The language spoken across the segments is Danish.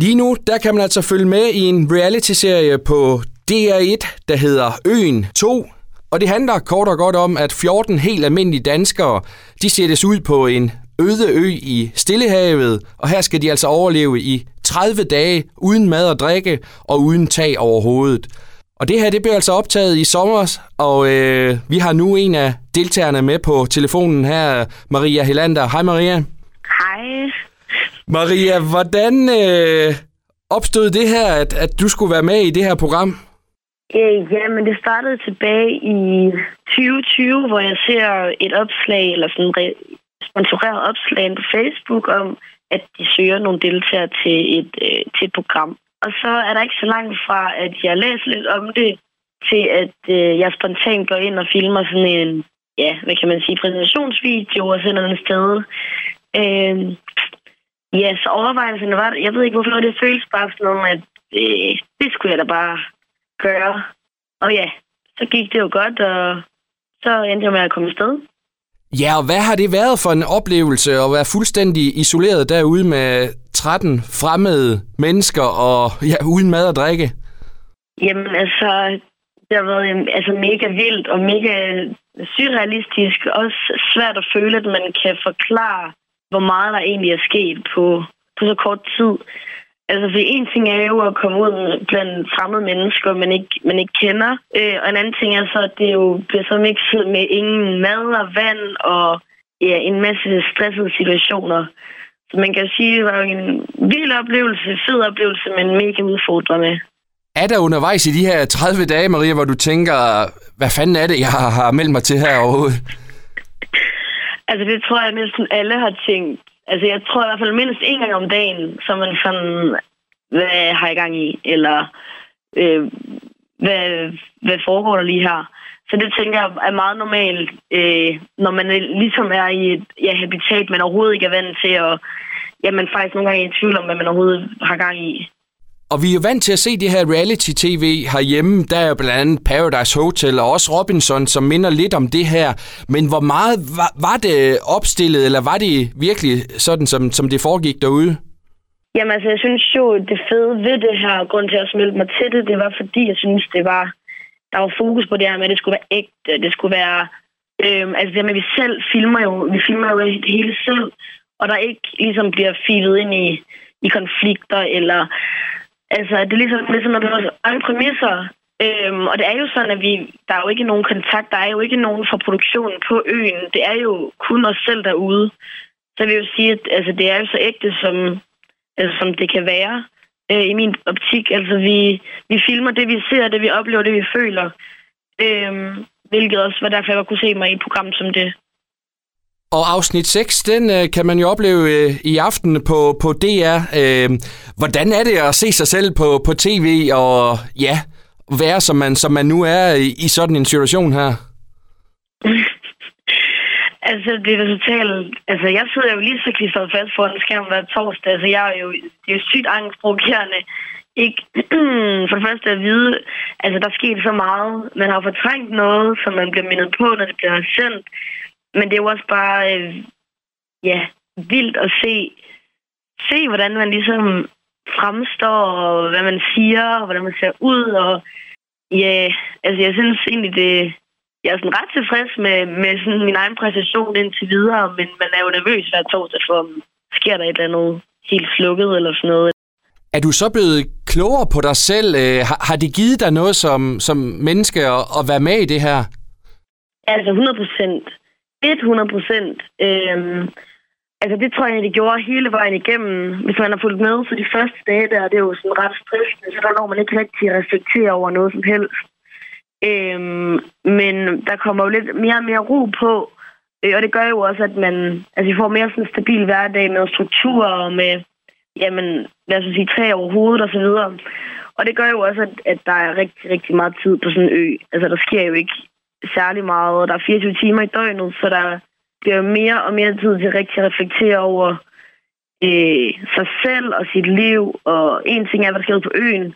Lige nu, der kan man altså følge med i en reality-serie på DR1, der hedder Øen 2. Og det handler kort og godt om, at 14 helt almindelige danskere, de sættes ud på en øde ø i Stillehavet, og her skal de altså overleve i 30 dage uden mad og drikke og uden tag over hovedet. Og det her, det blev altså optaget i sommer, og øh, vi har nu en af deltagerne med på telefonen her, Maria Helander. Hej Maria. Hej. Maria, hvordan øh, opstod det her, at, at du skulle være med i det her program? Øh, ja, men det startede tilbage i 2020, hvor jeg ser et opslag, eller sådan et sponsoreret opslag på Facebook om, at de søger nogle deltagere til et, øh, til et program. Og så er der ikke så langt fra, at jeg læser lidt om det, til at øh, jeg spontant går ind og filmer sådan en, ja, hvad kan man sige, præsentationsvideo og sender den sted. Øh, ja, så overvejelserne var, jeg ved ikke, hvorfor det føles bare sådan om, at øh, det skulle jeg da bare gøre. Og ja, så gik det jo godt, og så endte jeg med at komme afsted. Ja, og hvad har det været for en oplevelse at være fuldstændig isoleret derude med 13 fremmede mennesker og ja, uden mad og drikke? Jamen altså, det har været altså, mega vildt og mega surrealistisk. Også svært at føle, at man kan forklare, hvor meget der egentlig er sket på, på så kort tid. Altså, for en ting er jo at komme ud blandt fremmede mennesker, man ikke, man ikke kender. Øh, og en anden ting er så, at det jo bliver så mixet med ingen mad og vand og ja, en masse stressede situationer. Så man kan sige, at det var jo en vild oplevelse, fed oplevelse, men mega udfordrende. Er der undervejs i de her 30 dage, Maria, hvor du tænker, hvad fanden er det, jeg har meldt mig til her overhovedet? Altså, det tror jeg næsten alle har tænkt. Altså, jeg tror i hvert fald mindst en gang om dagen, så man sådan, hvad har jeg gang i? Eller, øh, hvad, hvad foregår der lige her? Så det tænker jeg er meget normalt, øh, når man ligesom er i et ja, habitat, man overhovedet ikke er vant til, og ja, man faktisk nogle gange er i tvivl om, hvad man overhovedet har gang i. Og vi er jo vant til at se det her reality-tv herhjemme. Der er jo blandt andet Paradise Hotel og også Robinson, som minder lidt om det her. Men hvor meget var, var det opstillet, eller var det virkelig sådan, som, som det foregik derude? Jamen altså, jeg synes jo, det fede ved det her, grund til at smelte mig til det, det var fordi, jeg synes, det var, der var fokus på det her med, at det skulle være ægte, det skulle være, øhm, altså det med, at vi selv filmer jo, vi filmer jo det hele selv, og der ikke ligesom bliver filet ind i, i konflikter, eller Altså, det er ligesom, ligesom at vores egne præmisser. Øhm, og det er jo sådan, at vi, der er jo ikke nogen kontakt, der er jo ikke nogen fra produktionen på øen. Det er jo kun os selv derude. Så jeg vil jo sige, at altså, det er jo så ægte, som, altså, som det kan være øh, i min optik. Altså, vi, vi filmer det, vi ser, det vi oplever, det vi føler. Øhm, hvilket også var derfor, jeg kunne se mig i et program som det. Og afsnit 6, den øh, kan man jo opleve øh, i aften på, på DR. Øh, hvordan er det at se sig selv på, på tv og ja, være som man, som man nu er i, i sådan en situation her? altså, det er totalt... Altså, jeg sidder jo lige så klistret fast foran skærmen hver torsdag. Altså, jeg er jo, det er jo sygt angstprovokerende. Ikke for det første at vide, altså, der sker så meget. Man har fortrængt noget, som man bliver mindet på, når det bliver sendt. Men det er jo også bare, øh, ja, vildt at se, se, hvordan man ligesom fremstår, og hvad man siger, og hvordan man ser ud, og ja, altså jeg synes egentlig, det, jeg er sådan ret tilfreds med, med sådan min egen præstation indtil videre, men man er jo nervøs hver torsdag for, om sker der et eller andet helt slukket eller sådan noget. Er du så blevet klogere på dig selv? Øh, har, har det givet dig noget som, som menneske at, at være med i det her? Altså 100 procent. 100 procent. Øhm, altså det tror jeg, det gjorde hele vejen igennem. Hvis man har fulgt med for de første dage der, det er jo sådan ret stressende, så der når man ikke rigtig reflektere over noget som helst. Øhm, men der kommer jo lidt mere og mere ro på, øh, og det gør jo også, at man altså, vi får mere sådan en stabil hverdag med struktur og med, jamen, lad os sige, træ over hovedet og så videre. Og det gør jo også, at, at der er rigtig, rigtig meget tid på sådan en ø. Altså, der sker jo ikke særlig meget, og der er 24 timer i døgnet, så der bliver mere og mere tid til rigtig at reflektere over øh, sig selv og sit liv. Og en ting er, hvad der sker på øen,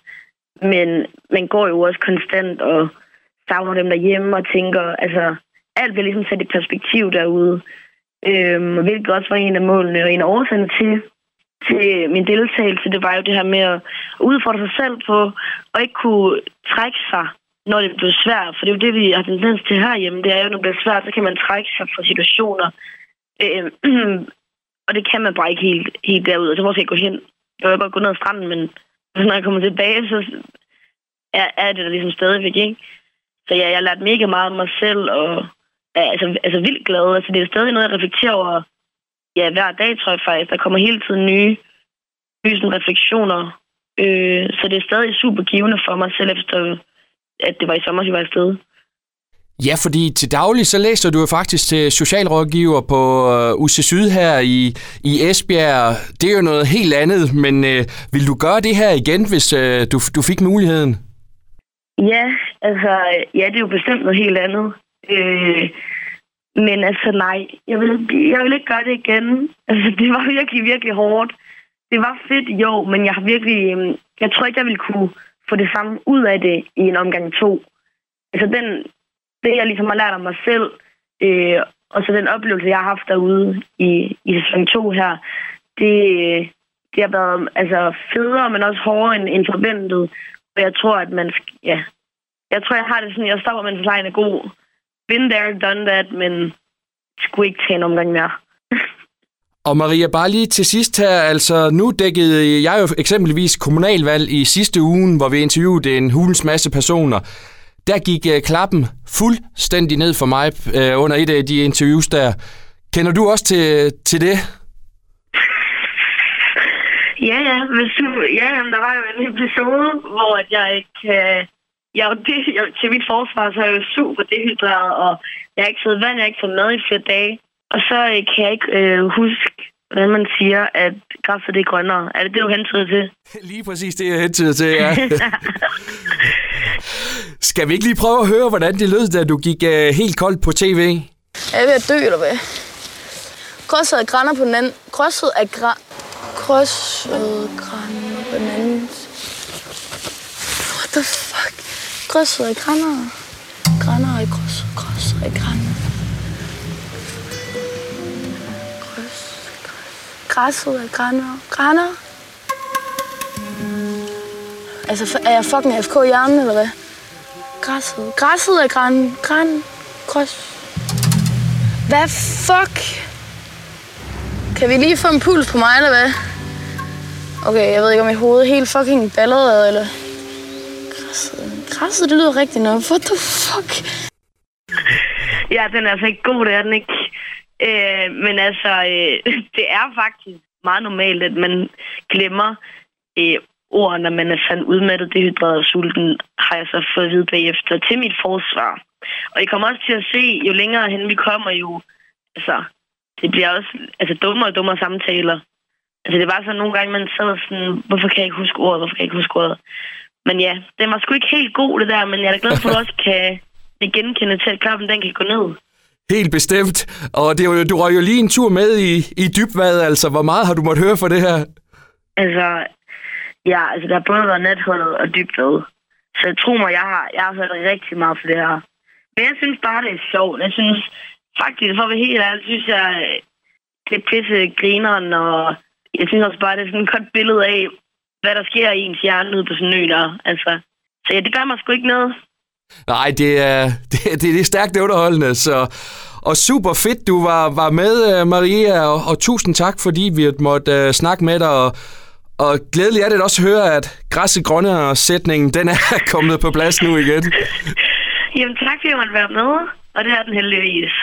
men man går jo også konstant og savner dem derhjemme og tænker, altså alt bliver ligesom sat i perspektiv derude. Øhm, hvilket også var en af målene og en af årsagerne til, til min deltagelse, det var jo det her med at udfordre sig selv på, og ikke kunne trække sig, når det bliver svært. For det er jo det, vi har tendens til herhjemme. Det er jo, når det bliver svært, så kan man trække sig fra situationer. Øh, og det kan man bare ikke helt, helt derud. Og så måske gå hen. Jeg vil godt gå ned ad stranden, men når jeg kommer tilbage, så er, er det der ligesom stadigvæk, ikke? Så ja, jeg har lært mega meget om mig selv, og er altså, altså vildt glad. Altså, det er stadig noget, jeg reflekterer over ja, hver dag, tror jeg faktisk. Der kommer hele tiden nye, nye sådan, refleksioner. Øh, så det er stadig super givende for mig selv, efter at det var i sommer, jeg var afsted. Ja, fordi til daglig så læser du jo faktisk til socialrådgiver på uh, UC Syd her i, i Esbjerg. Det er jo noget helt andet, men uh, vil du gøre det her igen, hvis uh, du, du fik muligheden? Ja, altså, ja, det er jo bestemt noget helt andet. Øh, men altså, nej, jeg vil, jeg vil ikke gøre det igen. Altså, det var virkelig, virkelig hårdt. Det var fedt, jo, men jeg har virkelig... Jeg tror ikke, jeg ville kunne få det samme ud af det i en omgang to. Altså, den, det, jeg ligesom har lært om mig selv, øh, og så den oplevelse, jeg har haft derude i, i sæson 2 her, det, det har været altså, federe, men også hårdere end, end forventet. Og jeg tror, at man... Ja, jeg tror, jeg har det sådan, jeg stopper, mens lejen er god. Been there, done that, men skulle ikke tage en omgang mere. Og Maria, bare lige til sidst her, altså nu dækkede jeg jo eksempelvis kommunalvalg i sidste uge, hvor vi interviewede en hulens masse personer der gik uh, klappen fuldstændig ned for mig uh, under et af de interviews der. Kender du også til, til det? Ja, ja. Hvis du, ja, der var jo en episode, hvor at jeg ikke... Uh, jeg, det, jeg, til mit forsvar, så er jeg jo super dehydreret, og jeg har ikke fået vand, jeg har ikke fået mad i flere dage. Og så uh, kan jeg ikke uh, huske, hvordan man siger, at græsset det er grønnere. Er det det, du hentyder til? Lige præcis det, jeg hentyder til, ja. Skal vi ikke lige prøve at høre, hvordan det lød, da du gik uh, helt koldt på tv? Er jeg ved at dø, eller hvad? Krydset af grænder på den anden. Krydset af gra... Krydset grænder på den anden. What the fuck? Krydset af grænder. Grænder i krydset. Krydset af grænder. Græsset af grænder. Grænder. Altså, er jeg fucking FK i hjernen, eller hvad? Græsset. Græsset er græn. Græn. Græs. Hvad fuck? Kan vi lige få en puls på mig, eller hvad? Okay, jeg ved ikke, om mit hoved er helt fucking balleret, eller... Græsset. Græsset, det lyder rigtigt nok. What the fuck? Ja, den er altså ikke god, det er den ikke. Øh, men altså, øh, det er faktisk meget normalt, at man glemmer øh, ord, når man er sådan udmattet, dehydreret og sulten, har jeg så fået at vide bagefter til mit forsvar. Og I kommer også til at se, jo længere hen vi kommer, jo, altså, det bliver også altså, dummere og dummere samtaler. Altså, det var sådan nogle gange, man sad sådan, hvorfor kan jeg ikke huske ordet, hvorfor kan jeg ikke huske ordet? Men ja, den var sgu ikke helt god, det der, men jeg er glad for, at du også kan genkende til, at klappen den kan gå ned. Helt bestemt. Og det var, du røg jo lige en tur med i, i dybvad, altså. Hvor meget har du måttet høre for det her? Altså, ja, altså der har både været nethullet og dybvad. Så jeg tror mig, jeg har, jeg har hørt rigtig meget for det her. Men jeg synes bare, det er sjovt. Jeg synes faktisk, for at være helt ærlig, synes jeg, øh, det er pisse grineren, og jeg synes også bare, det er sådan et godt billede af, hvad der sker i ens hjerne ude på sådan en ø der. Altså, så ja, det gør mig sgu ikke noget. Nej, det er, det, det, det er stærkt underholdende, så... Og super fedt, du var, var med, øh, Maria, og, og tusind tak, fordi vi måtte uh, snakke med dig, og, og glædeligt er det også at høre, at græsset grønne sætningen, den er kommet på plads nu igen. Jamen tak, fordi jeg måtte være med, og det er den heldigvis.